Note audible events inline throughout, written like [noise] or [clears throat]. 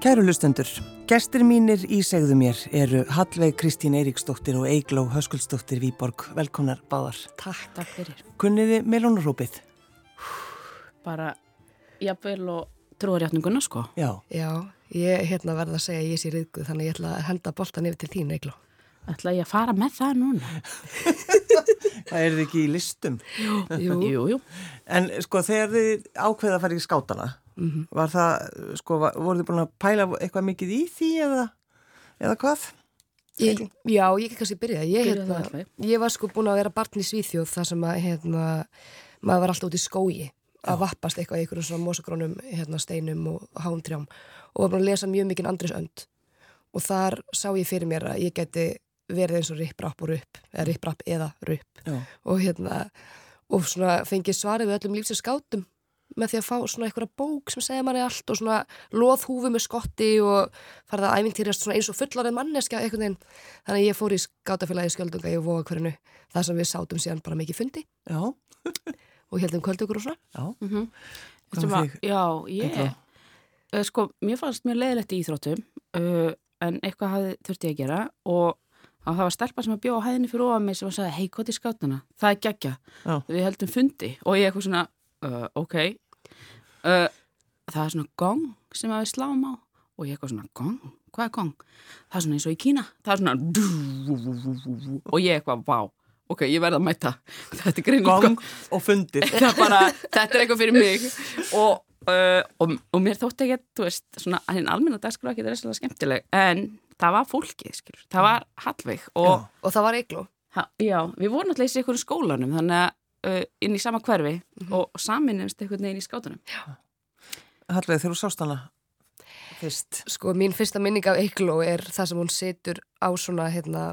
Kæru lustendur, gestir mínir í segðu mér eru Hallveig Kristín Eiríksdóttir og Eigló Höskuldsdóttir Výborg. Velkomnar báðar. Takk, takk fyrir. Kunniði melónarópið? Bara jafnvel og trúarjáttninguna sko. Já. Já, ég hérna verða að segja að ég sé riðguð þannig ég ætla að henda boltan yfir til þín, Eigló. Ætla ég að fara með það núna? [laughs] Það er þið ekki í listum. Jú. jú, jú. En sko þegar þið ákveða að fara í skátana, mm -hmm. var það, sko, var, voru þið búin að pæla eitthvað mikið í því eða, eða hvað? Ég, já, ég ekki kannski byrja. Ég, Byrjaðu hérna, ég var sko búin að vera barn í Svíþjóð þar sem að hérna, maður var alltaf út í skógi að vappast eitthvað í einhverjum svona mosagrónum hérna, steinum og hántrjám og var búin að lesa mjög mikinn Andris Önd og þar sá ég fyrir mér að ég geti verið eins og ripprapp og rupp eða ripprapp eða rupp Já. og hérna og svona fengið svarið við öllum lífsins skátum með því að fá svona einhverja bók sem segja manni allt og svona loðhúfu með skotti og farið að æfintýrjast svona eins og fullarinn manneskja einhvern veginn þannig að ég fór í skátafélagi skjöldunga í Vóakverinu þar sem við sátum síðan bara mikið fundi Já, og heldum kvöldugur og svona já. Mm með þig, Já, ég, Eygló? uh, sko, mér fannst mjög leiðilegt í íþróttum uh, en eitthvað hafði þurfti ég að gera og og það var stelpa sem að bjóða á hæðinni fyrir ofan mig sem að sagði, hei, hvað er skátana? Það er geggja. Já. Við heldum fundi og ég eitthvað svona, uh, ok. Uh, það er svona gong sem að við sláum á og ég eitthvað svona, gong? Hvað er gong? Það er svona eins og í Kína. Það er svona og ég eitthvað, vá, ok, ég verð að mæta. Þetta er Gong og fundir. bara, þetta er eitthvað fyrir mig og, uh, og, og mér þótti ekki svona, hinn almenna dagskrá ekki það er skemmtileg, en það var fólkið skilur, það var Hallveig og og það var Eigló ha, já, við vorum alltaf í ykkur skólanum þannig að uh, inn í sama hverfi og saminumst einhvern veginn í skátunum. Hallveig, þegar þú sást hana fyrst. sko mín fyrsta minning af Eigló er það sem hún situr á svona hérna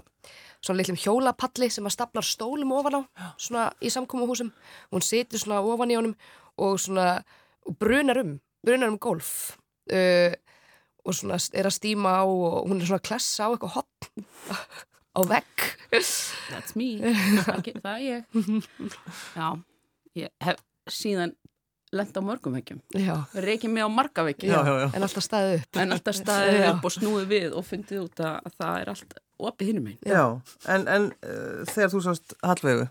svona litlum hjólapalli sem að staplar stólum ofan á svona í samkómuhúsum hún situr svona ofan í honum og svona og brunar um brunar um golf uh, og svona er að stíma á og hún er svona að klessa á eitthvað hotn á vegg. That's me, það, það er ég. [laughs] Já, ég hef síðan lent á mörgum veggjum. Já, reykið mig á marga veggjum Já, já, já. en alltaf staðið upp. En alltaf staðið upp og snúið við og fundið út að, að það er allt opið hinnum einn Já, en, en uh, þegar þú sást Hallveigu,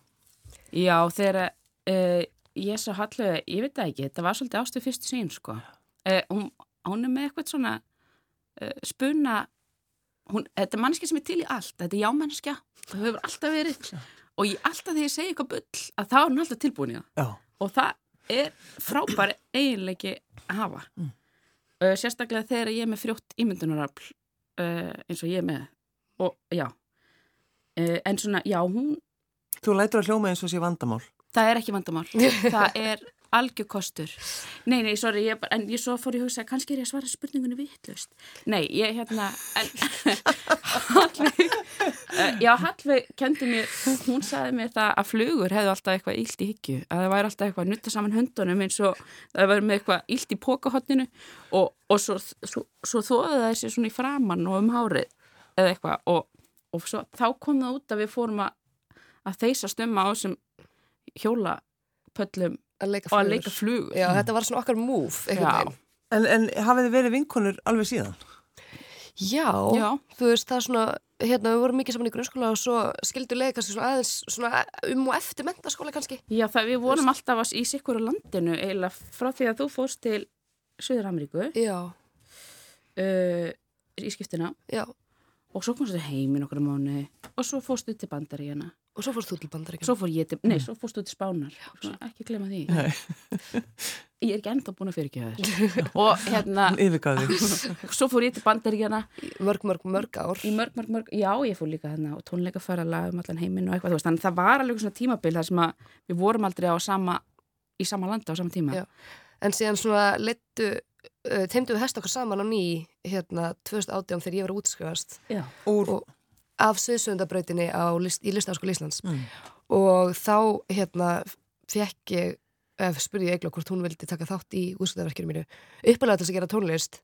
Já, þegar uh, ég sá Hallvegu, ég veit það ekki, þetta var svolítið ástu fyrstu sín, sko. Uh, hún, hún er með eitthvað svona uh, spuna, hún, þetta er mannskja sem er til í allt, þetta er jámennskja, það hefur alltaf verið. Og ég, alltaf þegar ég segi eitthvað bull, að þá er hún alltaf tilbúin í það. Já, og það er frábæri eiginleiki að hafa. Uh, sérstaklega þegar ég er með frjótt ímyndunarafl uh, eins og ég er með. Og já, uh, en svona, já, hún þú lætur að hljóma eins og sé vandamál. Það er ekki vandamál. [laughs] Það er algjör kostur. Nei, nei, sorry, ég, en ég svo fór að hugsa, kannski er ég að svara spurningunni vittlust. Nei, ég hérna, [laughs] Hallveig, uh, já, Hallveig kendi mér, hún sagði mér það að flugur hefðu alltaf eitthvað illt í hyggju, að það væri alltaf eitthvað að nutta saman höndunum eins og það væri með eitthvað illt í pokahotninu og, og svo, svo, svo þóðu það sér svona í framann og um hárið eða eitthvað og, og svo, þá kom það út að við fórum að, að þeisa stömma á þessum hjólapöllum að leika og að flugur. leika flugur. já, þetta var svona okkar move Já. einhvern veginn En, en hafið þið verið vinkonur alveg síðan? Já, Já. þú veist, það er svona, hérna, við vorum mikið saman í grunnskóla og svo skildu leið kannski svona aðeins svona um og eftir mentaskóla kannski. Já, það við vorum alltaf í sikkur á landinu eiginlega frá því að þú fórst til Suður Ameríku Já, uh, í skiptina já, og svo komstu heim í nokkru mánu og svo fórstu til Bandaríjana og svo fórst þú til bandaríkjum. svo fór ég til, nei, svo fórstu til Spánar Svona, ekki glemma því Nei. [laughs] ég er ekki ennþá búin að fyrirgefa þér og hérna, [laughs] Yfirgaði. [laughs] svo fór ég til Bandaríjana Mörg, mörg, mörg ár. í mörg, mörg, mörg, já, ég fór líka hérna og tónleika fara lag um allan heiminn og eitthvað, þú veist, þannig að það var alveg svona tímabil þar sem að við vorum aldrei á sama í sama landa á sama tíma Já. En síðan svona leittu, uh, teimdu við hest okkar saman á ný, hérna, 2018 þegar ég var að útskrifast Já. Úr, og af sviðsöndabrautinni á, list, í listaháskóla Íslands. Mm. Og þá, hérna, fekk ég, ef spurði ég Egla hvort hún vildi taka þátt í útskrifaverkinu mínu, uppalega til að gera tónlist,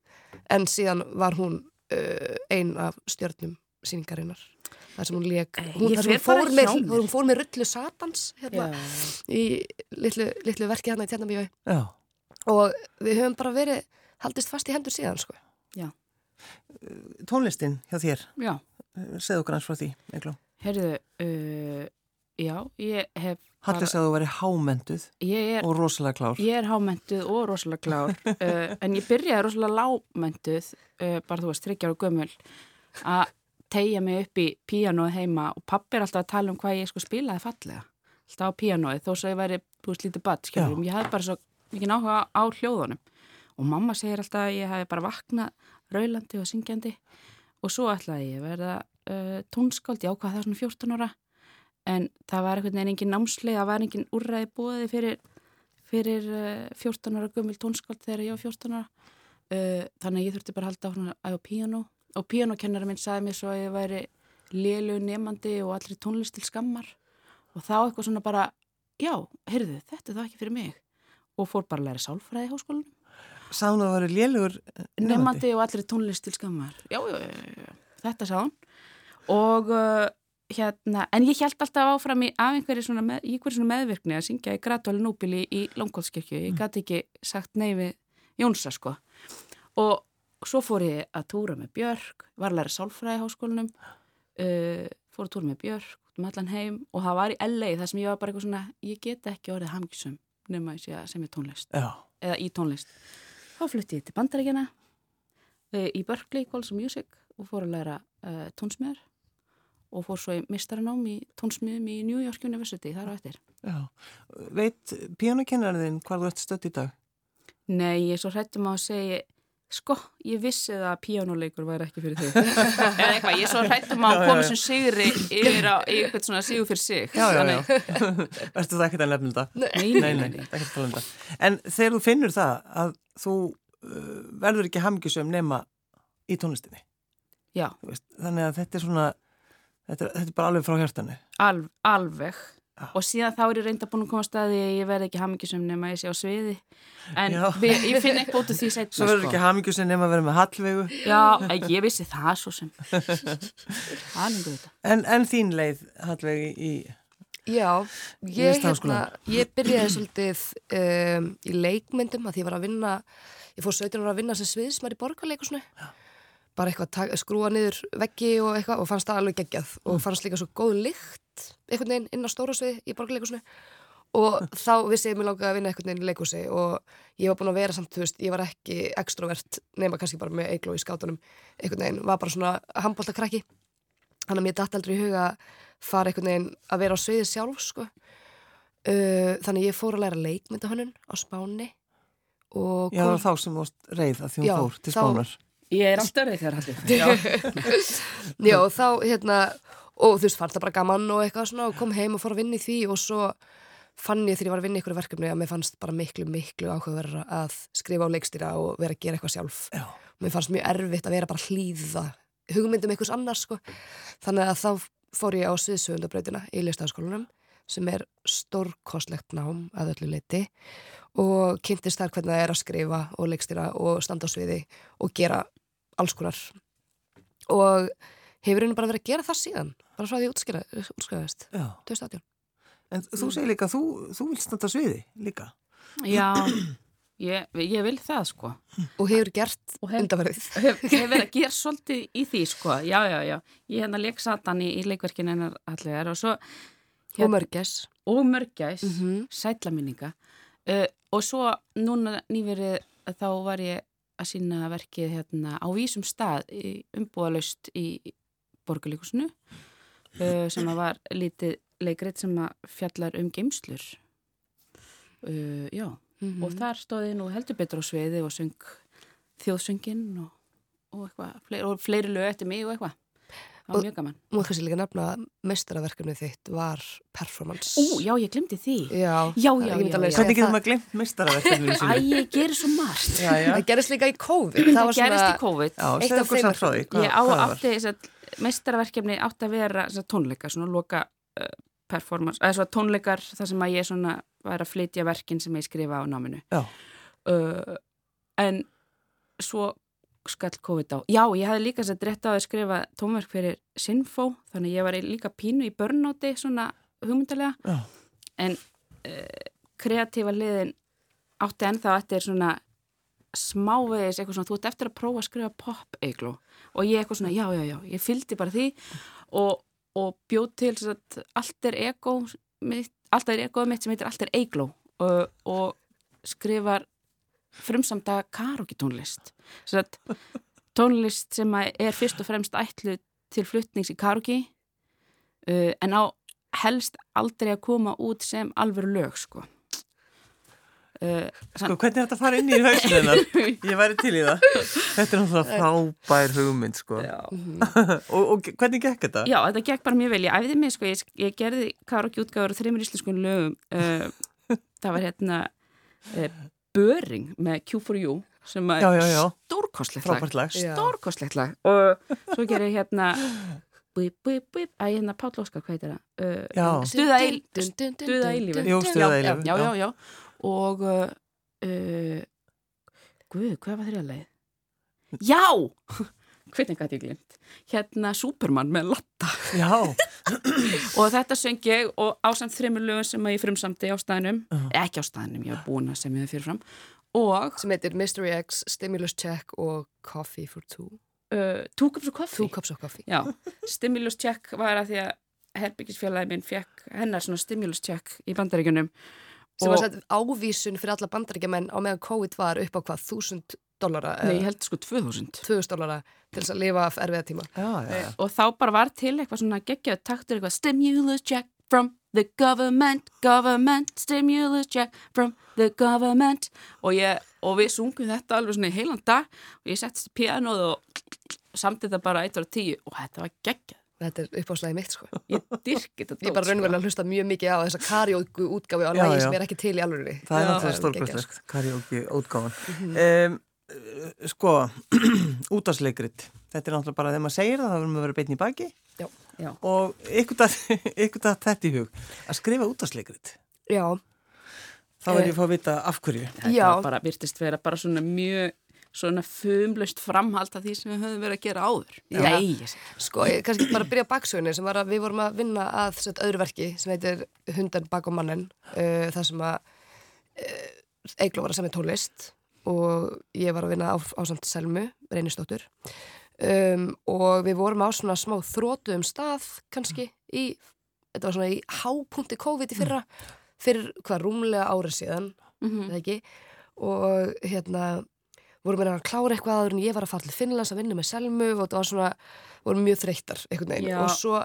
en síðan var hún uh, ein af stjörnum síningarinnar. þar sem hún leik Eh, hún, hún mér. hún fór með rullu satans hérna, í litlu, litlu verki hérna í Tjarnabíu og við höfum bara verið haldist fast í hendur síðan sko. Tónlistin hjá þér, Já, segðu okkur hans frá því, Egló. heyrðu, uh, já, ég hef... Hallið sagði að þú væri hámenduð er, og rosalega klár. ég er hámentuð og rosalega klár, [laughs] uh, en ég byrjaði rosalega lágmentuð, uh, bara þú veist, þryggjar og gömul, að tegja mig upp í píanóið heima og pappi er alltaf að tala um hvað ég sko spilaði fallega. Alltaf á píanóið, þó svo ég væri, þú veist, lítið badd, skilur, ég hafði bara svo mikið áhuga á hljóðunum. Og mamma segir alltaf að ég hafi bara vaknað raulandi og syngjandi og svo ætlaði ég að verða uh, tónskáld, ég ákvaði það svona 14 ára. En það var einhvern veginn engin námsleið, það var engin úrræði búið fyrir, fyrir uh, 14 ára gömul tónskáld þegar ég var 14 ára. Uh, þannig að ég þurfti bara að halda áfram að á píanó. Og píanókennara minn sagði mér svo að ég væri lélu nefandi og allir tónlist til skammar. Og þá eitthvað svona bara já, heyrðu, þetta er það ekki fyrir mig. Og fór bara að læra sálfræði í háskólanum Sáðu að það væri lélugur nefandi. nefandi og allir tónlist til skammar. Já, já, já, já, þetta sá hann. Og uh, hérna en ég held alltaf áfram í af einhverju svona, með, einhverju svona meðvirkni að syngja í Gradvali Núbili í Longkóldskirkju ég gæti ekki sagt nei við Jónsa sko. Og svo fór ég að túra með Björk var að læra sálfræði í háskólanum uh, fór að túra með Björk um allan heim. Og það var í LA það sem ég var bara eitthvað svona ég get ekki orðið hamgisum nema sem ég tónlist. Já, eða í tónlist þá flutti ég til bandarækjana uh, í Berkeley College of Music og fór að læra uh, tónsmiðar og fór svo í mistaranám í tónsmiðum í New York University þar á eftir. já. Veit píanokennarðin hvað þú ert stödd í dag? Nei, ég er svo hrættum á að segja sko, ég vissi það að píjánuleikur væri ekki fyrir þig. [laughs] eða eitthvað, ég er svo hrættum að koma sem sigri yfir á eitthvað svona sigur fyrir sig. Já, já, Þannig- [laughs] já. Erstu það ekkert að lefna þetta? Nei, Nei, nei, nei, ekkert að tala um þetta. En þegar þú finnur það að þú uh, verður ekki hamgisum nema í tónlistinni, Já, þú veist, þannig að þetta er svona, þetta er, þetta er bara alveg frá hjartanu. alv, alveg. Já. Og síðan þá er ég reynda búin að koma að staði að ég verði ekki hamingisum nema ég sé á sviði. En við, ég finn ekki út úr því setna. Svo verður ekki hamgisum nema að vera með hallvegu. Já, en ég vissi það svo sem. [laughs] En, en þín leið hallvegi í, Já, Í ég, hérna, ég byrjaði svolítið um, í leikmyndum að því ég var að vinna, ég fór 17 ára að vinna sem sviðsmar í borgarleikusinu. Bara eitthvað skrúa niður veggi og eitthvað og fannst það alveg geggjað og fannst líka svo góð lykt einhvern veginn inn á stóra svið í borgarleikusinu. Og þá vissi ég mig langaði að vinna einhvern veginn í leikusi og ég var búin að vera samt, þú veist, ég var ekki extrovert nema kannski bara með eigló í skátunum einhvern veginn, var bara svona handbóltakrakki þannig að mér datt aldrei í huga að fara einhvern veginn að vera á sviði sjálf sko. uh, þannig að ég fór að læra leikmyndahönnun á Spáni og já, þá sem þú varst reið að því hún Já, fór til þá- spánar. Ég er alltaf reyð þegar haldið. [laughs] Já, og þá hérna og þú veist, fannst það bara gaman og eitthvað svona og kom heim og fór að vinna í því og svo fann ég þegar ég var að vinna í ykkur verkefni að mér fannst bara miklu, miklu áhugaverða að skrifa á leikstýra og vera að gera eitthvað sjálf Já. og mér fannst mjög erfitt að vera bara hlýða hugmyndum einhvers annars sko. þannig að þá fór ég á sviðsöfundabrautina í listafaskólanum sem er stórkostlegt nám að öllu leiti og kynntist þar hvernig það er að skrifa og leikstýra og standa á sviði og gera alls konar og hefur henni bara verið að gera það síðan bara frá því útskrifaðist Já. 2018 En þú segir líka, þú, þú vilt standa sviði líka. Já, ég, ég vil það sko. og hefur gert Og hef- undanverðið Hef, hef verið að gera svolítið í því sko. Já, já, já. Ég hérna leik satan í, í leikverkinu hennar allir og svo og mörgess og mörgæs, mm Mhm. sætlaminninga uh, og svo núna nýverið þá var ég að sína verkið hérna á vísum stað í umbúðalaust í borgarleikusinu uh, sem var lítið leikrit sem að fjallar um geimslur uh, já, Mhm. og þar stóði nú heldur betur á sveiði og söng þjóðsöngin og, og eitthvað, fleiri, og fleiri lög eftir mig og eitthvað það var Og- mjög gaman. Má kannski líka nefna að mestaraverkefnið þitt var performance. Ú, já, ég glemdi því. Já, Já, já, Hvernig getur maður glemt mistaraverkefninu Æ, ég gerir svo margt. Já, já. Það gerist líka í COVID. Það, Það gerist svona í COVID. Já, af okkur samt frá því. Ég á átti þess að meistaraverkefni átti að vera tónleika, svona loka uh, performance, eða svona tónleikar þar sem að ég svona var að flytja verkin sem ég skrifa á náminu. Já. uh, en svo skall COVID á. Já, ég hafði líka sett rétt á að skrifa tónverk fyrir Sinfo, þannig ég var líka pínu í börnáti svona hugmyndalega Já. en uh, kreatífa liðin átti ennþá eftir svona smávegis eitthvað svona, þú ert eftir að prófa að skrifa pop-eigló og ég eitthvað svona, já, já, já, ég fylgdi bara því og, og bjóð til að allt er ego allt er egoð mitt sem heitir allt er eigló og, og skrifar frumsamda karaoke tónlist tónlist sem er fyrst og fremst ætlu til fluttnings í karaoke uh, en á helst aldrei að koma út sem alvöru lög sko Uh, Sko, hvernig er þetta fara inn í hauslunar? [laughs] Ég væri til í það. Þetta er náttúrulega frábær hugmynd, sko. [laughs] og, og hvernig gekk þetta? Já, þetta gekk bara mjög vel. Ég æfði mig, sko, ég, ég gerði karaoke útgáður og þreymur íslenskun lögum. Uh, [laughs] það var hérna uh, Böring með Q4U sem er stórkostlegt lag. Stórkostlegt lag. [laughs] Og svo gerir hérna búi, búi, búi, að hérna Páll Óskar, hvað heitir það? Uh, Já. Stuða eil- Stuða eilífi. Stuða eilífi, já, já. já, já. Og uh, uh, Guð, hvað var þrjá leið? Já! Hvernig gæti ég glimt? Hérna Superman með Lotta Já, [clears throat] og þetta söng ég og ásamt þreymur lögum sem að ég frumsamti á staðinum ekki á staðinum, ég var búin að semja það fyrirfram og sem heitir Mystery X, Stimulus Check og Coffee for Two. Uh, Two Cups of Coffee? Cups of Coffee. Já, stimulus check var að því að herbyggisfélagi minn fekk hennar svona stimulus check í bandaríkunum sem var sett ávísun fyrir alla bandaríkjamenn á meðan COVID var upp á hvað, þúsund dollara Nei, ég held sko 2000 tvöðust dollara til þess að lifa af erfiða tíma. Já, já. já. og þá bara var til eitthvað svona geggjöð taktur eitthvað stimulus check from the government, government stimulus check from the government. Og, ég, og við sungum þetta alveg svona í heilan dag og ég settist í pianoð og samt þetta bara 1 og 10 og þetta var geggjöð Þetta er uppáslæði mitt sko. Ég dyrki þetta Ég er bara raunverulega að hlusta mjög mikið á þessa karaoke útgáfi á já. sem er ekki til í alvörinni Það er náttúrulega það er stórkvæslegt, karaoke útgáfan. Um, sko, [clears throat] útásleikrit, þetta er náttúrulega bara þegar maður segir það, það verður maður að vera beitn í baki. Já, Já, og ykkur það [laughs] þetta í hug, að skrifa útásleikrit. já, Þá verður ég að fá að vita af hverju. þetta bara virtist vera bara svona mjög svona fumlaust framhald af því sem við höfum verið að gera áður. Já. Nei, sko, ég kannski bara byrja baksögunni sem var að við vorum að vinna að sett, öðru verki sem heitir Hundan bak og mannen uh, það sem að uh, Eigló var að semja tólist og ég var að vinna á, á samt Selmu, reynistóttur um, og við vorum á svona smá þrótuðum stað kannski í, þetta var svona í hápunkti COVID í fyrra fyrir hvað rúmlega árið síðan Mhm. eða ekki og hérna vorum við að klára eitthvað aður en ég var að fara til Finnlands að vinna með Selmu og það var svona, vorum mjög þreyttar einhvern veginn Já. og svo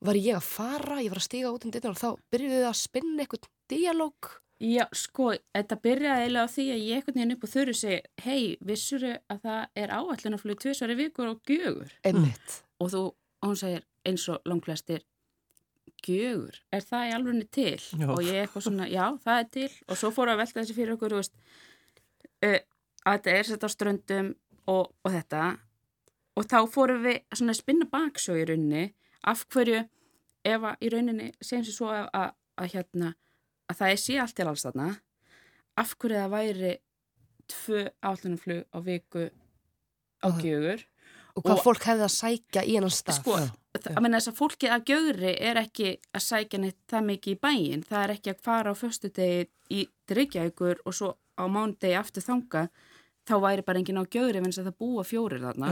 var ég að fara, ég var að stíga út um dyrnar og þá byrjuðu við að spinna eitthvað dialóg Já, sko, þetta byrjaði eiginlega á því að ég einhvern veginn upp og þurru segi, hei, vissuru að það er áallunarflug tvisvari vikur og gjögur einmitt. og þú, og hún segir eins og langflestir gjögur, er það í alveg til? Já. Og ég eitthvað svona, já, það er til og svo fóru að velta þessi fyrir okkur, þú veist uh, að þetta er sett á ströndum og, og þetta og þá fórum við svona að spinna baksjó í rauninni, af hverju ef að í rauninni segjum sér svo að, að, að hérna að það sé allt til alls þarna. Af hverju það væri tvö áallunarflug á viku á Og- gjögur og hvað Og- fólk hefði að sækja í hennan stað. Sko, að menna þess að fólkið að gjögri er ekki að sækja neitt það mikið í bæin það er ekki að fara á föstudegi í Reykjavíkur og svo á mánudegi aftur þanga þá væri bara enginn á vegna þess að það búa fjórir þarna.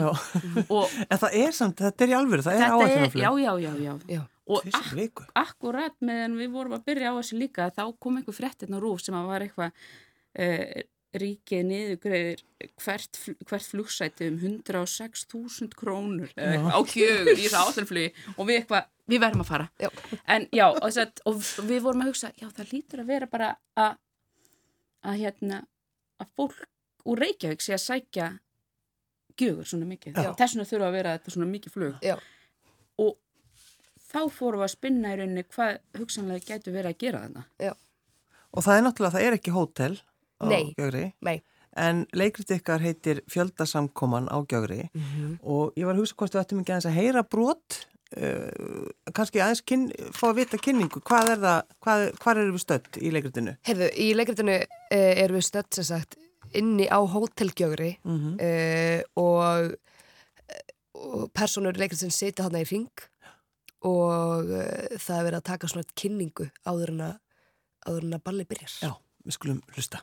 [laughs] En það er samt, þetta er í alvöru, það er áætlunarflug. já, já, já, já. Og ak akkurat meðan við vorum að byrja á þessu líka þá kom einhver fréttin á rúf sem að var eitthvað uh, ríkið niðurgreðir hvert, fl- hvert flugsæti um 106.000 krónur á kjögur í þessu átlunflugi og við eitthvað, við verðum að fara. Já. en já, og, að, og við vorum að hugsa já, það lítur að vera bara að að hérna að fólk úr Reykjavík sé að sækja gjögur svona mikið. Já. þess vegna þurfa að vera þetta svona mikið flug. Já. Þá fórum við að spinna í rauninni hvað hugsanlega getur verið að gera þarna Og það er náttúrulega, það er ekki hótel á Nei. Gjögri. Nei. En leikrit ykkar heitir Fjöldasamkoman á Gjögri Mhm. og ég var að hugsa hvort við ættum ekki aðeins að heyra brot, uh, kannski aðeins kyn, fá að vita kynningu, hvað er það, hvað, hvað eru við stödd í leikritinu? Heyrðu, í leikritinu uh, erum við stödd sem sagt inni á hótelgjögri Mm uh, og, og personur leikritin sitja þarna í ring og uh, það er verið að taka svona kynningu áður en að, að balli byrjar. Já, við skulum hlusta.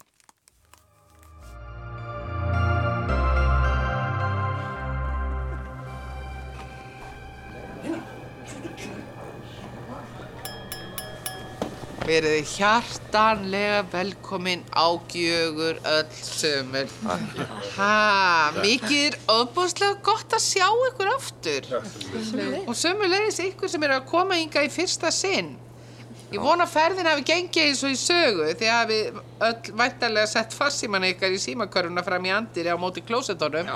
Verið hjartanlega velkomin á gjögur öll sömur. Ha, mikið er ofbúðslega gott að sjá ykkur aftur. Og sömulegis ykkur sem eru að koma hinga í fyrsta sinn. Ég vona að ferðin hafi gengið eins og í sögu því að við öll væntanlega sett farsíman ykkar í símakörfuna fram í andir á móti klósetónum.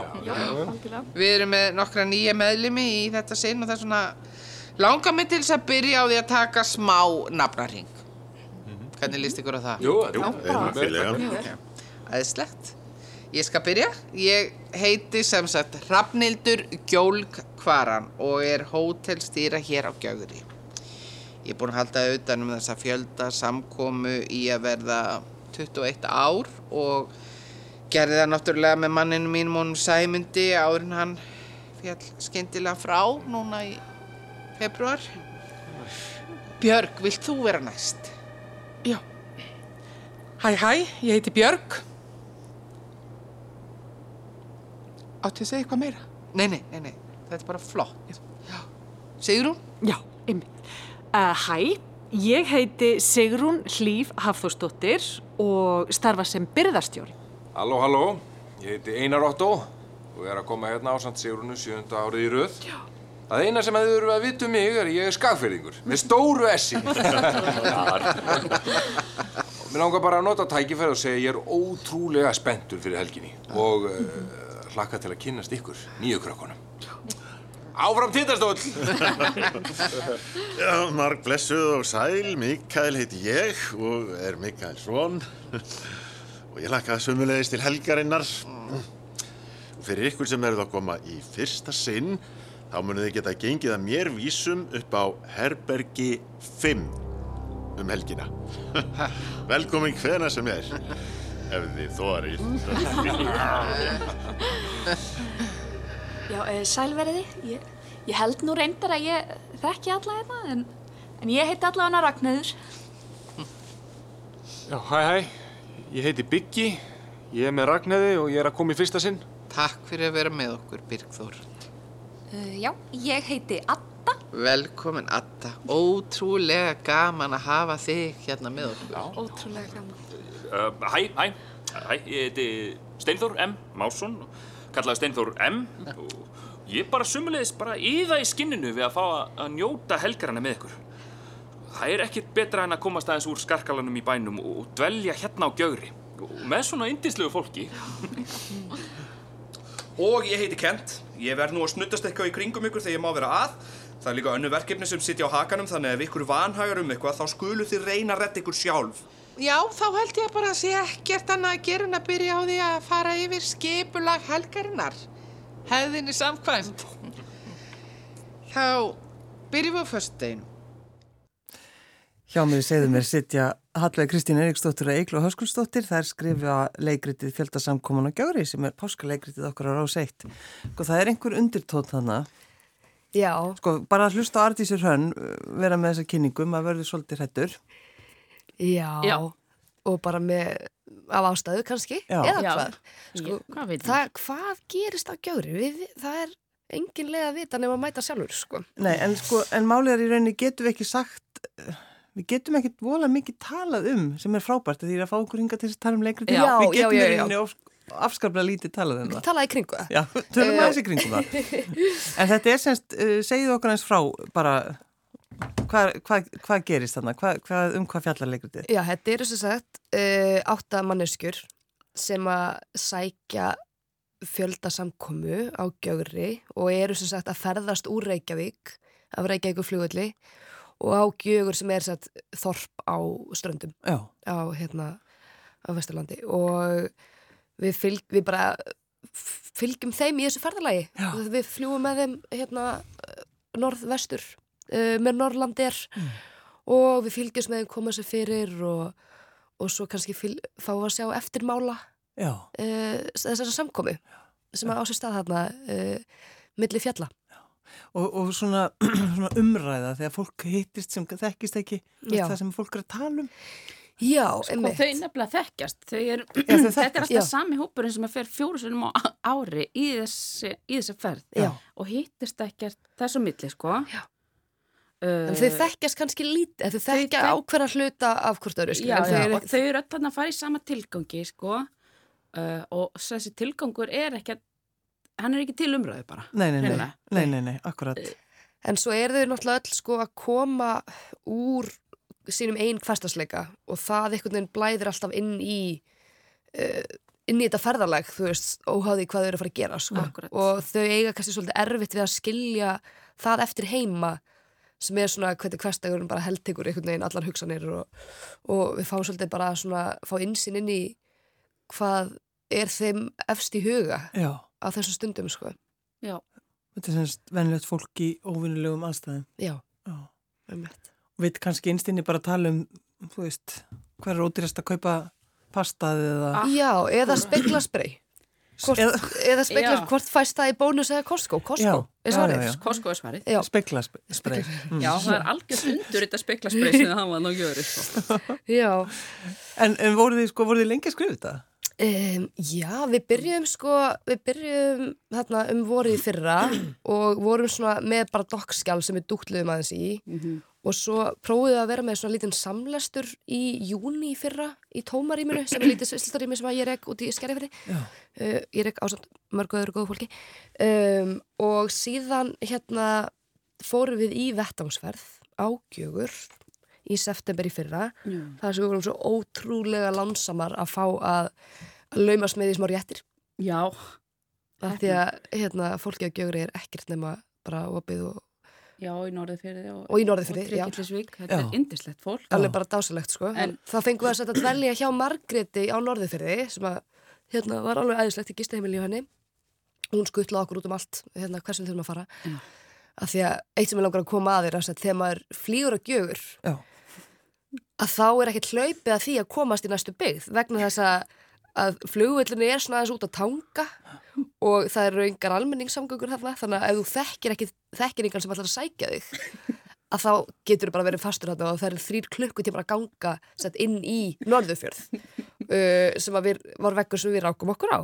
Við erum með nokkra nýja meðlimi í þetta sinn og það er svona langar mig til þess að byrja á því að taka smá nafnaring. Hvernig líst ykkur á það? Jú, jú, Æðislegt. Ég skal byrja. Ég heiti sem sagt Hrafnildur Gjólk Kvaran og er hótelstýra hér á Gjögri. Ég er búinn að halda utan um þessa fjölda samkomu í að verða 21 ár og gerði það náttúrulega með manninu mínum og Sæmundi áður en hann fjall skyndilega frá núna í februar. Björg, vilt þú vera næst? Já. Hæ, hæ, ég heiti Björg. Áttu að segja eitthvað meira? Nei, nei, nei, nei, þetta er bara flott. Já. Sigrún? Já, einmitt. Uh, hæ, ég heiti Sigrún Hlíf Hafþórsdóttir og starfa sem byrðarstjóri. Halló, halló, ég heiti Einar Otto og er að koma hérna á samt Sigrunu sjönda árið í röð. Já. Það eina sem þið eru að vita um mig er að ég er skagferðingur, með stóru essi. [laughs] Mér langar bara að nota tækifæri og segja að ég er ótrúlega spenntur fyrir helginni og uh, hlakka til að kynnast ykkur, nýju krökkunum. Áfram tindastóll! Já, marg blessuð og sæl, Mikael heiti ég og er Mikael Svon og ég lakka sömulegist til helgarinnar. Og fyrir ykkur sem eruð að koma í fyrsta sinn, þá munið þið geta gengið að mér vísum upp á Herbergi 5 um helgina. [laughs] Velkomin hvena sem er, ef þið þórið. Já, uh, sælveriði. Ég, ég held nú reyndar að ég þekki alla hérna, en, en ég heiti allavega Ragnöður. Já, hæ hæ, ég heiti Biggi, ég er með Ragnæði og ég er að koma í fyrsta sinn. Takk fyrir að vera með okkur, Birgþór. Uh, já, ég heiti Adda. Velkomin, Adda. Ótrúlega gaman að hafa þig hérna með okkur. Já. Ótrúlega gaman. Uh, hæ, hæ, hæ, ég heiti Steinþór M. Másson, kallaði Steinþór M. og ég bara sumulegis bara íða í skinninu við að fá að, njóta helgarana með ykkur. Það er ekkert betra en að komast aðeins úr skarkalanum í bænum og, dvelja hérna á gjögri og með svona indislegu fólki. [laughs] Og ég heiti Kent. Ég verð nú að snuttast eitthvað í kringum ykkur þegar ég má vera að. Það er líka önnu verkefni sem sitja á hakanum þannig að ef ykkur vanhagar um eitthvað þá skulu þið reyna að retta ykkur sjálf. Já, þá held ég bara að sé ekkert annað að gera en að byrja á því að fara yfir skipulag helgarinnar. Hefðinni samkvæmt. Þá byrjum við á föstudeginu. Hjá mér segðu mér sitja Hallveig Kristín Eriksdóttir og Eiklu Höskulsdóttir. Það er skrifa leikritið fjöldasamkoman og gjári sem er páskaleikritið okkar á rás 1. Sko það er einhver undirtótt hana. Já. Sko bara að hlusta á Artísir Hönn, vera með þessa kynningum að verður svolítið hrættur. Já. Já. Og bara með, af ástæðu kannski, Já. eða Já. hvað. Sko, hvað það, hvað gerist á gjári? Við, það er engin leið að vita nema að mæta sjálfur, sko. Nei, en sko, en málið er í rauninni getum við ekki sagt, eh, við getum ekki vola mikið talað um sem er frábært því að fá okkur hinga til þess að tala um leikritið. Já, við getum í rauninni afskaplega lítið talað um það. Talaði í kringu það. Já, tölum Eh, aðeins í kringum það. [laughs] En þetta er semst, uh, segið okkur eins frá bara, hvað hva, hva gerist þarna, hva, um hvað fjallar leikritið? Já, þetta eru sem sagt uh, átta manneskjur sem að sækja fjöldasamkomu á gjögri og eru sem sagt að ferðast úr Reykjavík af Reykjavík flugulli og á gjögur sem er sagt þorp á ströndum. Já. á hérna á Vesturlandi. Og við, fylg, við bara fylgjum þeim í þessu ferðalagi. Já. við fljúum með þeim hérna norðvestur uh, með Norrlandir Mm. og við fylgjum með þeim koma sér fyrir og, og svo kannski fyl, fá að sjá eftirmála uh, þessara samkomu sem á sér stað þarna uh, milli fjalla Og, og svona, [clears throat] svona umræða þegar fólk hittist sem þekkist ekki, Já. það sem fólk er að tala um. Já, Sko, einmitt. þau nefnilega þekkjast. Þau er, [clears throat] þau þetta er alltaf Já. sami hópurinn sem að fer fjóru sinum á ári í þessi, í þessi ferð Já. og hittist ekkert þessu milli, sko. Já. En þau þekkjast kannski lítið, en þau þekkja þek- ákveðna hluta af hvort öru, skilur. Já, en þau já, eru og þau eru öll þarna að fara í sama tilgangi, sko, uh, og þessi tilgangur er ekki að, hann er ekki til umröðu bara. Nei, nei, nei, hreinlega. nei, nei, nei, akkurat. En svo eru þau náttúrulega öll sko að koma úr sínum einn hverstasleika og það einhvern veginn blæðir alltaf inn í uh, inn í þetta ferðarleg, þú veist, óháði hvað þau eru að fara að gera, sko. Akkúrat. Og þau eiga kannski svolítið erfitt við að skilja það eftir heima sem er svona hvernig hverstagurinn bara heldtekur einhvern veginn allar hugsanir og, og við fáum svolítið bara svona fá insinn inn í hvað er þeim efst í huga Já, á þessum stundum, sko. Já, þetta er semst venilegt fólk í óvinnulegum aðstæðum. Já, Já. Og við kannski einstinni bara tala um, þú veist, hvað er ódýrast að kaupa pastaði eða... Já, eða speklasprey. Hvort, eða, eða speklar, Já. hvort fæst það í bónus eða Costco? Costco, er svarið. Costco er svarið. Já. Speklasprey. Mm. Já, það er algjörð undur þetta speklasprey sem það var náttúrulega sko. Já. En, en voru þið, sko, voru þið lengi að skrifa þetta? Um, já, við byrjum sko, við byrjum þarna um vorið fyrra og vorum svona með bara dokkskjál sem við dúktluðum aðeins í. Og svo prófum við að vera með svona lítinn samlestur í júni fyrra í tómaríminu sem er lítið svislistarými sem ég rek út í Skerjafri uh, ég rek ásand mörgu öðru góðu fólki. Um, og síðan hérna fórum við í vettangsferð á Gjögur í september í fyrra Já. þar sem við vorum svo ótrúlega lánsamar að fá að, að laumast með því smá réttir Já. af því að hérna, fólki á Gjögri er ekkert nema bara opið og Já, í Norðurfyrði og, Og og já. Tryggillisvík. Þetta Já. er indislegt fólk. alveg bara dásalegt sko En- það fengum við að setja að dvelja hjá Margreti á Norðurfyrði sem að hérna var alveg æðislegt í gistaheimili hjá henni hún skuttlaði okkur út um allt hérna hversum þurfum að fara Já. af því að eitt sem er langar að koma að þér er að þegar maður flýgur á Gjögur Já. Að þá er ekkert hlaupið að því að komast í næstu byggð vegna þess að, að flugvillinu er svona aðeins út að tanga og það eru yngar almenningssamgöngur þarna þannig að ef þú þekkir ekki þekkir yngan sem ætlar að sækja þig [laughs] að þá getur þú bara verið fastur þarna og það eru þrýr klukkutímar að ganga sett inn í Norðurfjörð [laughs] uh, sem að við, var veggur sem við rákum okkur á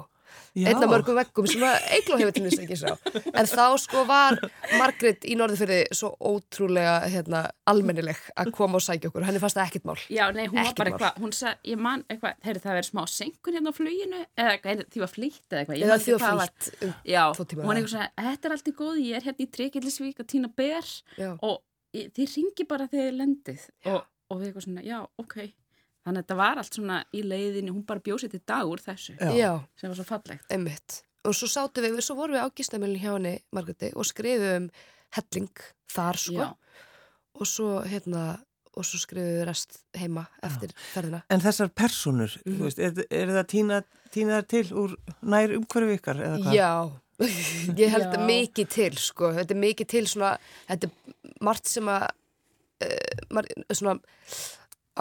Já. einn af mörgum veggum sem að Eigló hefur til þess ekki sá en þá sko var Margrét í Norðurfjörði svo ótrúlega hérna, almennileg að koma og sækja okkur henni fannst það ekkert mál Já, nei, hún var Ekkert bara eitthvað, hún sagði, ég man eitthvað, heyrðu það verið smá senkun hérna á fluginu, eða eitthvað, því var flýtt eða eitthvað. Ég Eða man því var flýtt um Já, hún er eitthvað svona, þetta er allt í góð, ég er hérna í Tryggillisvík að týna ber Já. og þið ringi bara þegar þið lendið og, og við eitthvað svona, já, ok. Þannig að þetta var allt svona í leiðinni, hún bara bjósið til dag úr þessu, Já. Já. sem var svo fallegt. Einmitt. Og svo sátum við, svo vorum við á gistamilin hjá henni, Margréti, og skrifum helling þar, sko. Já. Og svo, hérna, og svo skrifum við rest heima eftir ferðina. En þessar personur, þú veist, er, er það tína, tína til úr nær umhverfi ykkar eða hvað? Já, [laughs] ég held Já. mikið til, sko. Þetta er mikið til svona, þetta er margt sem að, uh, mar, svona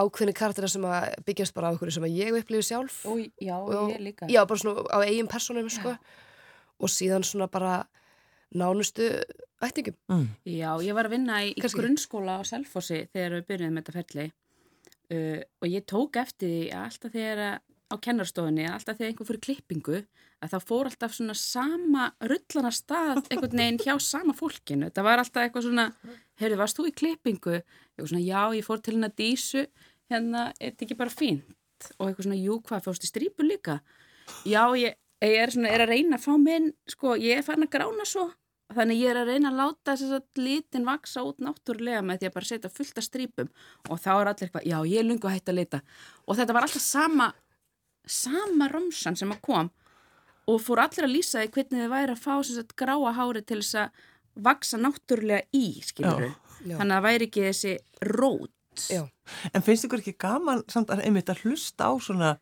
ákveðni karakterar sem að byggjast bara á okkur sem að ég upplifi sjálf. Og, já, og, ég líka. Já, bara svona á eigin personum, sko. Og síðan svona bara nánustu ættingum. Mm. Já, ég var að vinna í, í grunnskóla á Selfossi þegar við byrjuðum með þetta ferli uh, og ég tók eftir því að alltaf þegar að- á kennarstofunni, að alltaf þegar einhver fyrir klippingu, að það fór alltaf svona sama rullana stað einhvern veginn hjá sama fólkinu. Það var alltaf eitthvað svona, heyrðu, varst þú í klippingu? Var svona, já, ég fór til hérna dísu, hérna, er þetta ekki bara fínt? Og eitthvað svona, jú, hvað, fórst í strípu líka? Já, ég, ég er svona, er að reyna að fá minn, sko, ég er farin að grána svo Þannig ég er að reyna að láta þess að litin vaksa út náttúrulega með því að bara setja fullt af strípum og þá er allir eitthvað, já ég er lungu að hætta að lita og þetta var alltaf sama sama romsan sem að kom og fór allir að lýsa því hvernig þið væri að fá sem sagt gráa hári til þess að vaksa náttúrulega í, skilur Já. Já. þannig að það væri ekki þessi rót Já. En finnst ykkur ekki gaman samt að einmitt að hlusta á svona,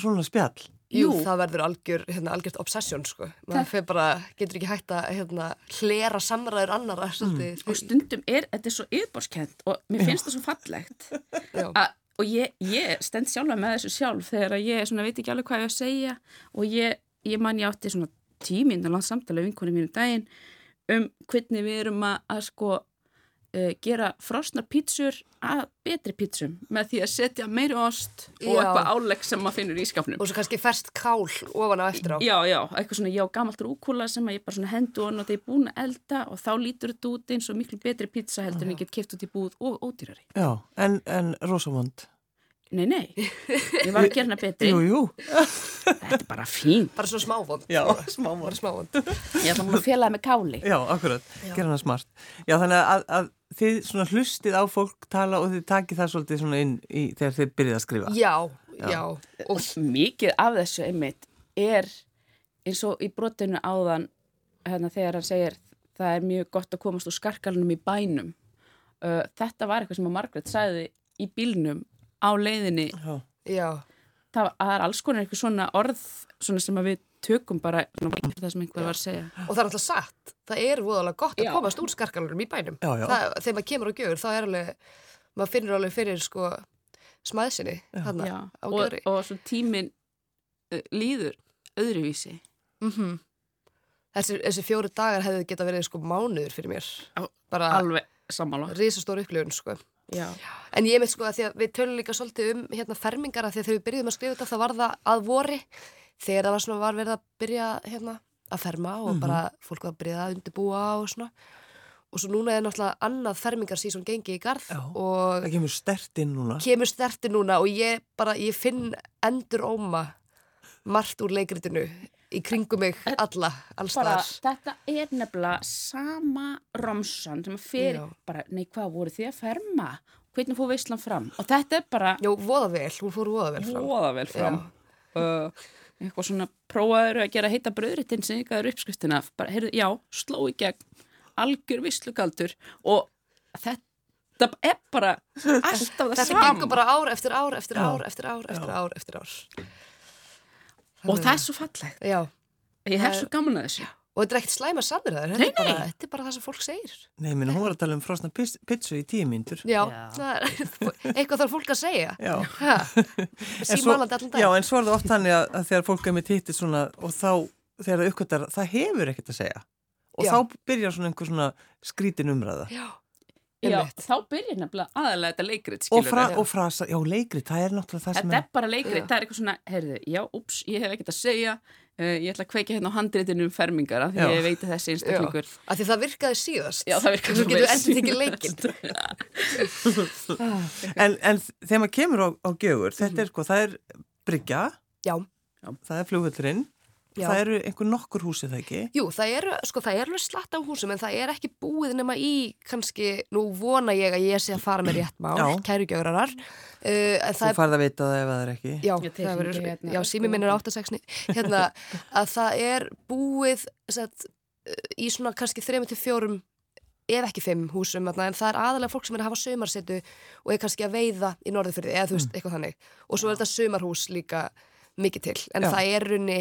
svona spjall? Jú, það verður algjör, hérna, algjört obsession, sko. Maður fer bara, getur ekki hægt að hérna, hlera samræður annara. Mm. og stundum er, þetta er svo yfirbórskend og mér finnst það svo fallegt A, og ég, ég stend sjálfa með þessu sjálf þegar ég svona, veit ekki alveg hvað ég að segja. Og ég, ég man ég átti svona tíminn að langt samtala við vinkunni mínu daginn um hvernig við erum að, að sko uh, gera frosnar pítsur að betri pítsum með því að setja meiri ost og Já. eitthvað álegg sem maður finnur í skápnum. Og svo kannski ferst kál ofan á eftir á. Já, já, eitthvað svona, já, gamalt rúkúla sem ég bara svona hendu og það er búin að elda og þá lítur þetta út eins og miklu betri pizza heldur en ég get keft út í búð og ódýrari. Já, en, en rosamond. Nei, nei, ég var að gera hana betri. Jú, jú. Þetta er bara fín. Bara svona smávond. Já, smávond. Bara smávond. Já, þá maður félagi með káli. Já, akkurat, gera hana smart. Já, þannig að, að þið svona hlustið á fólk tala og þið takið það svolítið svona inn í þegar þið byrjið að skrifa. Já, já. Og mikið af þessu einmitt er eins og í brotinu áðan hérna, þegar hann segir það er mjög gott að komast úr skarkalunum í bænum. Uh, þetta var eitthvað sem að Margaret sagði í bílnum á leiðinni. Já. Já. Það, það er alls konar eitthvað svona orð svona sem að við tökum bara svona, það sem einhver var að segja. Og það er alltaf satt. Það er voðalega gott að Já. komast úr skarkalurum í bænum. Já, já. Það, þegar maður kemur á gjögur, þá er alveg, maður finnur alveg fyrir sko smæðsinni þarna Já, á og, og svo tíminn uh, líður öðruvísi. Mm þessi, þessi fjóri dagar hefði geta verið sko mánuður fyrir mér. Bara Alveg sammála. risastór upplifun sko. Já. En ég veit sko að að við tölum líka svolítið um hérna fermingar að þegar við byrjuðum að skrifa þetta þá var það að vori þegar það var svona var verið að byrja hérna að ferma og Mhm. bara fólk var að byrja að undirbúa og svona og svo núna er náttúrulega annað fermingarsísón gengi í garð Já, og það kemur stert inn núna. kemur sterti núna og ég bara, ég finn endur óma margt úr leikritinu í kringum mig alla, alls bara, þar. þetta er nefnilega sama romsan sem Já. bara, nei hvað voru þið að ferma? Hvernig fór veislan fram? Og þetta er bara Jó, voða vel, hún fór voða vel fram. Voða vel fram. Uh, eitthvað svona prófaður að gera heita bröðritinn sem ykkar uppskriftina bara, heyrðu, já, sló í gegn algjör vislugaldur og þetta er bara [laughs] alltaf það Þetta sama. gengur bara ár eftir ár eftir Já. ár eftir ár eftir ár eftir ár og það er svo fallegt Já ég hef svo gaman að þessu Og þetta er ekkert slæma sannir það, þetta, er bara- þetta er bara það sem fólk segir. Nei, minn, hún var að tala um frosna pizzu í tíu mínútur. Já, er, [laughs] eitthvað þarf fólk að segja. [laughs] Allan dag. Já, en svo er það oft þannig að, að þegar fólk er með títið svona og þá, þegar það uppkvæmtar, það hefur ekkert að segja. Og Já. þá byrjar svona einhver svona skrítin umræða. Já. Já, þá byrjar nefnilega aðalega þetta leikrit Og, fra, og frasa, já, leikrit, það er náttúrulega það sem Þetta er bara leikrit, það er eitthvað svona, heyrðu, já, ups, ég hef ekkert að segja, uh, ég ætla að kveika hérna á handritinu um fermingar af því Já. ég veit að þessi einstaklingur. Já, af því það virkaði síðast. Já, það virkaði leikinn. [laughs] en, en þegar maður kemur á, á gjögur, þetta er sko, það er bryggja, Já. það er flugvöldurinn, Já. það eru einhver nokkur húsi það ekki. Jú, það er, sko, það er alveg slatt á húsum en það er ekki búið nema í kannski, nú vona ég að ég sé að fara með rétt mál, kærugjögrarar. Uh, Þú er farð að vita það ef það er ekki. Já, Já, þeir það verður, hérna, já, sími minn er og- 869 hérna, [laughs] að það er búið sett, í svona kannski 3-4 ef ekki 5 húsum en það er aðalega fólk sem er að hafa sömarsetu og er kannski að veiða í norðurfyrði eða þú veist, eitthvað þannig og svo er þetta sömarhús líka mikið til en Já. það er runni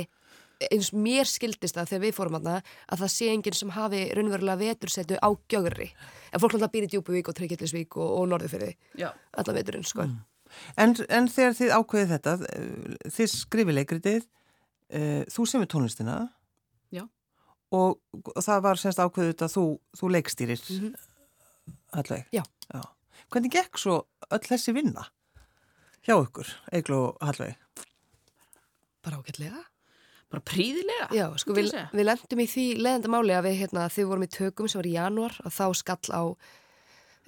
eins mér skildist það þegar við fórum aðna að það sé enginn sem hafi raunverulega vetursetu á gjögri en fólk náttúrulega býr í Djúbuvík og Tryggillisvík og, og Norðurfyrði Já. allan veturinn sko En, en þegar þið ákveðið þetta, eh, þið skrifið leikritið, uh, þú semur tónlistina Já. og, og það var semst ákveðið að þú, þú leikstýrir mm Mhm. allaveg. Já. Hvernig gekk svo öll þessi vinna hjá ykkur, Egil og Hallveg? bara ágætlega Bara príðilega. Já, sko við, við lendum í því leðendamáli að við hérna, þau vorum í tökum sem var í janúar og þá skall á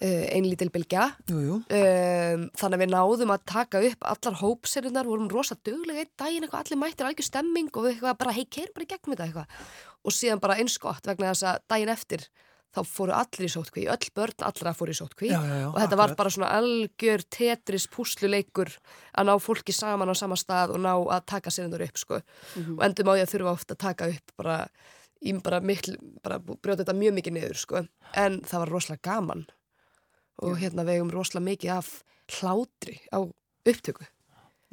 uh, ein lítil bylgja Jú, jú. um, þannig að við náðum að taka upp allar hópserunar, vorum rosa duglega einn daginn eitthvað, allir mættir algjör stemming og við eitthvað bara, hei, keirum bara í gegnum þetta eitthvað og síðan bara eins gott vegna þess að daginn eftir þá fóru allir í sótkví, öll börn allra fóru í sótkví Já, já, já, og þetta var bara svona algjör tetris púsluleikur að ná fólki saman á sama stað og ná að taka serunar upp sko. Mhm. og endum á því að þurfa ofta að taka upp bara, í bara mikl, bara brjóta þetta mjög mikið niður sko. En það var rosalega gaman. Og hérna við hefum rosalega mikið af hlátri á upptöku.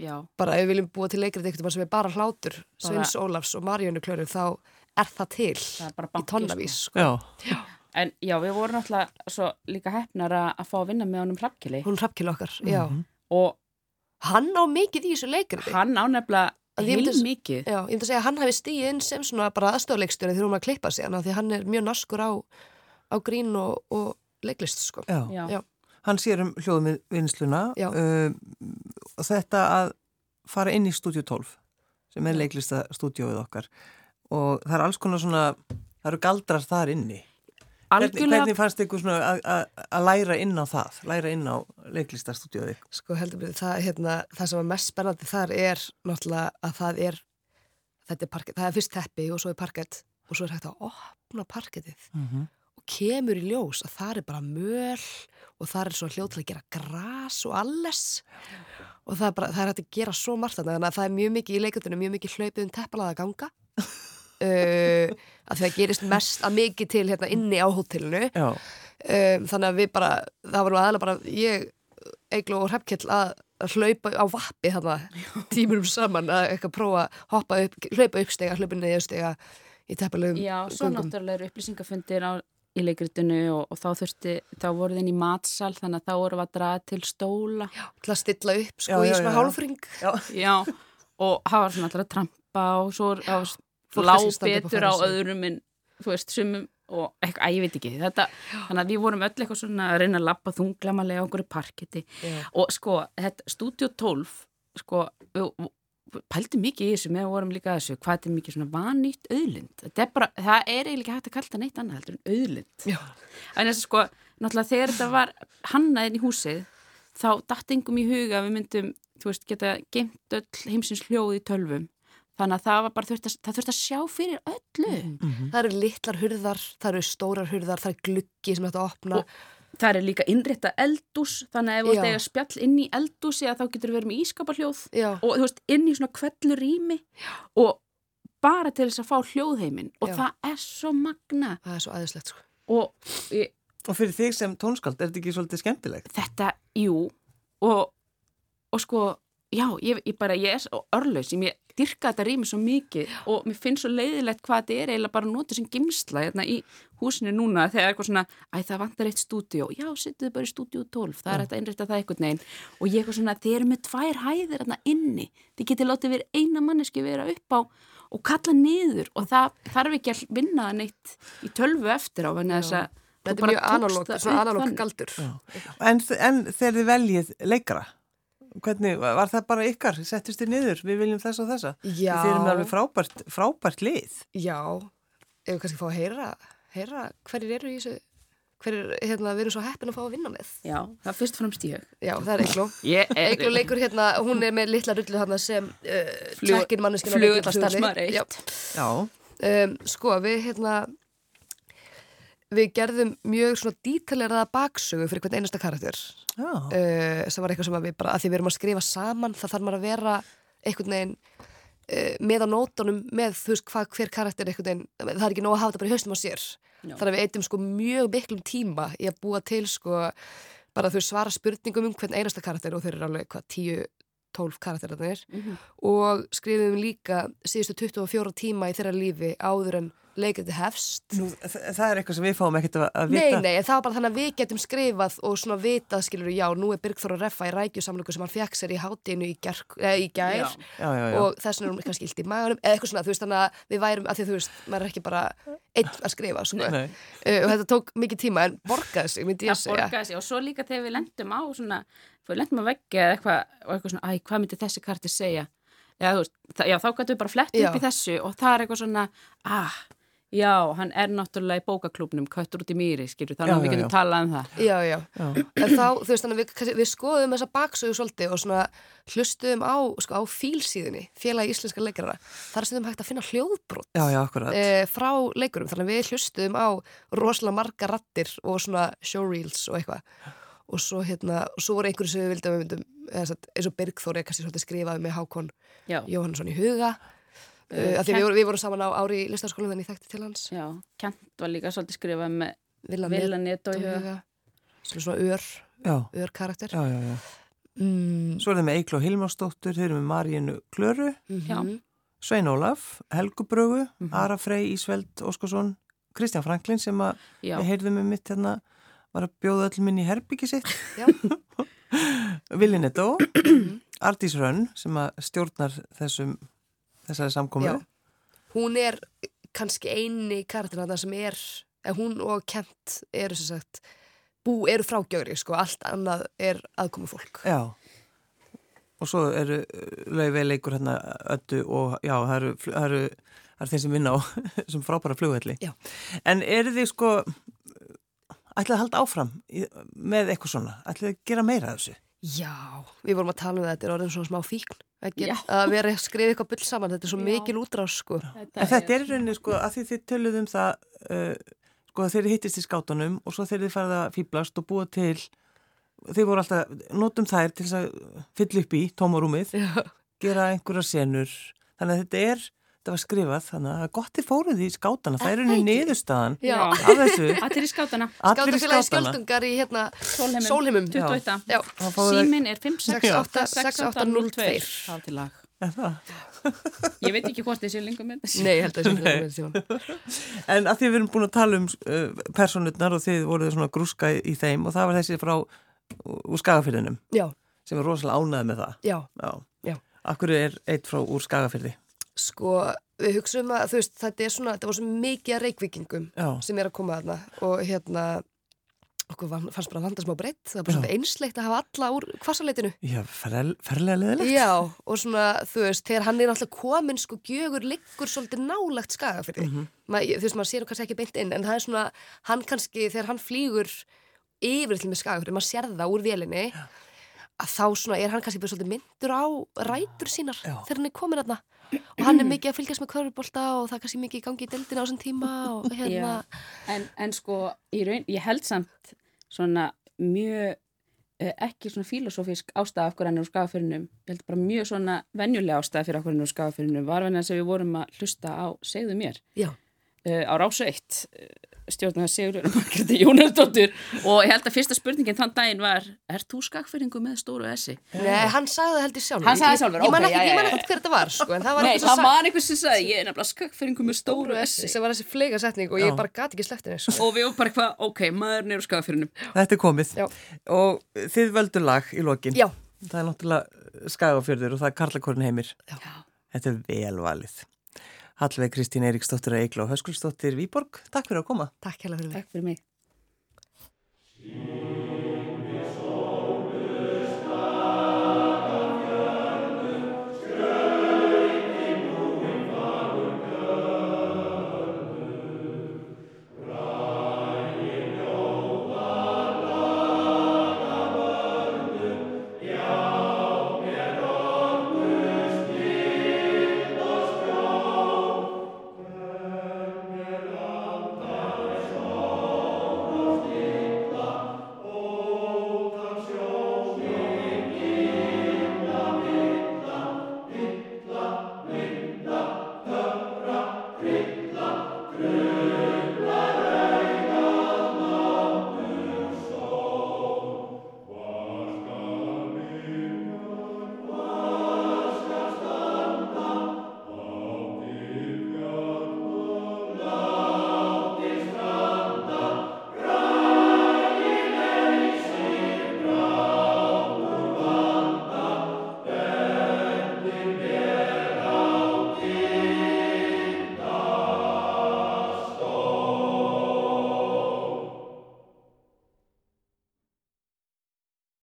Já. bara ef við viljum búa til leikrið eitthvað sem er bara hlátur Bara- Sveins Ólafs og Marjónu Klöru þá er það til Það er bara í banki, tonnavís sko. Já. En já, við vorum náttúrulega svo líka hefnar að, fá að vinna með honum Hrafkili. hún hrappkil okkar, já Og hann á mikið í þessu leikrið hann á nefnilega heil mikið. Já, ég myndi að segja að hann hafi stíð inn sem svona bara aðstofleikstjóri þegar hún var að klippa sig hann af því hann er mjög naskur á, á grín og, og leiklist sko. Já. Já. Já. Hann sér um hljóðum vinsluna Já. um, og þetta að fara inn í stúdíu 12 sem er leiklista stúdíóið okkar og það er alls konar svona það eru galdrar þar inni Algjörlega- hvernig fannst ykkur svona að- læra inn á það læra inn á leiklista stúdíóið Sko heldur mér, það, hérna, það sem er mest spennandi þar er náttúrulega að það er, þetta er parkett, það er fyrst teppi og svo er parkett og svo er hægt að opna parkettið. Mhm. og kemur í ljós að það er bara möl og það er svona hljóð til að gera gras og alles. Og það er, bara, það er hægt að gera svo margt þannig að það er mjög mikið í leikundinu, mjög mikið hlaupið um teppalaða ganga uh, að það gerist mest að mikið til hérna inni á hótelinu Já. um, þannig að við bara, það var nú aðalega bara ég, Eiglu og Hrefkjell að hlaupa á vappi þarna tímurum saman að eitthvað prófa að hoppa upp, hlaupa uppstega, hlaupa neðustega í teppalegum Já, svo náttúrulega eru upplýsingafundir á, í leikritinu og, og þá þurfti, þá voru þinn í matsal þannig að þá voru að draga til stóla Já, til að stilla upp sko Já, í svona já. hálfring Já. Já, og það var svona alltaf að trampa og svo var- lá betur á öðrum en, þú veist, sumum og eitthvað, að ég veit ekki, þetta þannig að við vorum öll eitthvað svona að reyna að lappa þunglamalega á einhverju parketti Já. og sko, þetta, Studio 12 sko, við, við pæltum mikið í þessu með að vorum líka þessu hvað þetta er mikið svona vanýtt auðlind. Þetta er bara, það er eiginlega hægt að kalla neitt annað heldur en auðlind. En þess að sko, náttúrulega þegar þetta var hannaðin í húsið þá datt engum í huga við myndum þú veist, geta geimt öll heimsins hljóð í tölvum þannig að það var bara þurft að, það þurft að sjá fyrir öllu. Það eru litlar hurðar, það eru stórar hurðar, það er gluggi sem þetta opna. Og það er líka innrétta eldús þannig að ef ert eiga spjall inn í eldúsi að þá getur verið með ískaparhljóð. Og þú veist inn í svona kvellur rými og bara til þess að fá hljóðheimin og Já. það er svo magna Það er svo aðeinslegt sko. og ég, Og fyrir þig sem tónskald, er þetta ekki svolítið skemmtilegt? þetta, jú. Og, og sko já, ég, ég bara, ég er svo örlaus ég dyrka þetta rými svo mikið og mér finnst svo leiðilegt hvað þetta er eiginlega bara að nota sem gimsla hérna í húsinu núna þegar eitthvað svona, æ það vantar eitt stúdíó. Já, setjuðu bara í stúdíó 12, það er Já. hægt að það einhvern veginn. Og ég eitthvað svona, þeir eru með tvær hæðir hérna inni, þið getið látið verið eina manneski vera upp á og kalla niður og það þarf ekki að vinna það neitt í tölvu eftir á vegna þess að Þetta er bara mjög analóg, svona analóg þannig. galdur. En, en þegar þið veljið leikara, hvernig, var það bara ykkar? Settist þið niður, við viljum þess og þessa? Já. Þið erum með alveg frábært, frábært lið. Já, ef við kannski fá að heyra, heyra hverjir eru í þessu hverjir, hérna, við erum svo heppin að fá að vinna með Já, það er fyrst og fremst ég Já, það er [laughs] Ég er- Eikló leikur hérna, hún er með litla rullu hérna sem uh, tjekkin manneskina flugullasmaður eitt. Já. um, Sko, við hérna við gerðum mjög svona dítaleraða baksögu fyrir hvern einasta karakter Já. uh, sem var eitthvað sem við bara, að því við erum að skrifa saman það þarf maður að vera einhvern veginn uh, með á nótunum með þú veist hvað hver karakter einhvern veginn það er ekki nóg að hafa þetta bara í haustum á sér Já. þannig að við eitum sko mjög miklum tíma í að búa til sko bara veist svara spurningum um hvern einasta karakter og þeir eru alveg hvað 10-12 karakterarnir Mhm. og skrifum líka síðustu 24 tíma í þeirra lífi áður en leikandi hefst Nú, þa- það er eitthvað sem við fáum ekkert að, að Nei, vita. nei, en það var bara þannig að við getum skrifað og svona vitað, skilur, já, nú er Birgþór að reffa í rækjusamlöku sem hann fekk sér í hátinu í, gær, eh, í gær Já. Já, já, já. og þess vegna er hún kannski illt í maganum eða eitthvað svona, þú veist, þannig að við værum að því að þú veist, maður er ekki bara einn að skrifa, sko Nei, nei. Uh, og þetta tók mikið tíma en borgaði sig, myndi ég það segja borgaði sig og svo líka þegar við lendum á svona, við lendum að veggja eða eitthvað og eitthvað svona, æ, hvað myndi þessi karti segja já, þú veist, já, þá gætu við bara flett upp í þessu og það er eitthvað svona ah, já, hann er náttúrulega í bókaklúbnum köttur út í mýri, skilju, þannig Já, að við já, getum já. talað um það. Já, já, en þá, þú veist, þannig að við, við skoðum þessa baksögu svolítið og svona hlustuðum á, sko, á fílsíðinni, félagi íslenska leikarara þar er stundum hægt að finna hljóðbrot Já, já, akkurat. e, frá leikurum, þannig að við hlustuðum á rosalega marga rattir og svona showreels og eitthvað. Og svo hérna, og svo voru einhverju sem við vildum, eins og Birgþóri kannski svolítið skrifaði með Hákon Já. Jóhannesson í huga uh, af því Kent- við, vorum- við vorum saman á ári í listaskólanum þannig þekkti til hans já, Kent var líka svolítið skrifað með Villa Villa Netto í í huga svona ör, Já, ör karakter já, já, já. mm, Svo er það með Eikló Hilmarsdóttur, þeir eru með Maríinu Klöru, Já. mhm. Svein Ólaf, Helgu Brögu, Mhm. Ara Frey, Ísveld, Óskarsson, Kristján Franklin sem að við heyrðum um mitt hérna, var að bjóða öll minn í herbyggi sitt. Já. [laughs] Vili Netto, Ardís Rönn sem að stjórnar þessum, þessari samkomu. Já. hún er kannski eini karakterna sem er, hún og Kent eru sem sagt bú eru frá gjögri, sko, allt annað er aðkomu fólk. Já. Og svo eru laufið leikur hérna öllu og já, það eru, það eru, það eru þeir sem vinna á [laughs] sem frábæra flugvelli. En eru þið sko, ætlið að halda áfram með eitthvað svona? Ætlið að gera meira af þessu? Já, við vorum að tala um þetta, þetta er orðin svona smá fíkn að, Já. gera, að vera að skrifa eitthvað bull saman, þetta er svo mikil útrás sko. En þetta er í rauninni sko að því þið töluðum það uh, sko að þeir hittist í skátunum og svo þeir þið farið að fýblast og búa til þeir voru alltaf, notum þær til að fylla upp í tómarúmið gera einhverja senur þannig að þetta er, þetta var skrifað þannig að gott þið fóruð í skátana, það er rauninni niðurstaðan Já. af þessu [laughs] Allir í skátana. Allir í Skátafélagi skátana skjöldungar í hérna Sólheimum. Sólheimum. 21. Já. Þið- Símin er 68 568 Það til lag. [laughs] Er það? Ég veit ekki hvort þessi lengur með þessi. Nei, ég held að þessi Nei. lengur með síman. [laughs] En að því við erum búin að tala um uh, personutnar og þið voruð svona grúska í, í þeim og það var þessi frá úr skagafyrðinum Já, sem er rosalega ánæði með það. já, Já. já. Akkur er eitt frá úr skagafyrði? Sko, við hugsaum að, veist, þetta er svona, þetta var svo mikið að reykvíkingum Já. sem er að koma þarna og hérna, okkur fannst bara að landa smá breytt, það var bara Já. svona einslegt að hafa alla úr kvassaleitinu. Já, ferl, ferlega leðilegt. Já, og svona, þú veist, þegar hann er náttúrulega komin, sko, gjögur liggur svolítið nálagt skaga fyrir því. Mhm. Ma, þú veist, maður sér kannski ekki beint inn, en það er svona, hann kannski, þegar hann flýgur yfir til með skaga fyrir, maður sér það úr vélinni, að þá svona er hann kannski bara svolítið myndur á rætur sínar þegar hann er komin aðna. Og hann er mikið að fylgjast með kvörubólta og það er kannski mikið í gangi í deildina á þessum tíma og [laughs] hérna. En, en sko, í raun, ég held samt svona mjög eh, ekki svona filosófisk ástæða af hverju hann er úr skafafyrinum. Ég held bara mjög svona venjulega ástæða fyrir okkur hann er úr skafafyrinum var venja sem við vorum að hlusta á segðu mér. Uh, á rásu eitt stjórnum að segur Margréti Jónardóttur og ég held að fyrsta spurningin þann daginn var Er þú skakfyringu með stóru essi? Nei, hann sagði það held ég sjálfur. Hann sagði Ég- sjálfur, Ég man ok, ekki, já, ég man já, ekki hver þetta var, sko, en það var Nei, einhver sem það sagði- var einhver sem sagði Ég er nefnilega skakfyringu með stóru essi sem var þessi flega setning og ég Já. bara gati ekki sleppt henni, sko. og við varum bara eitthvað, ok, maðurinn er úr skakfyrinum Þetta er komið. Og og. Hallveig Kristín Eiríksdóttir og Egló Höskulsdóttir Víborg, takk fyrir að koma. Takk hella fyrir mig. Takk fyrir mig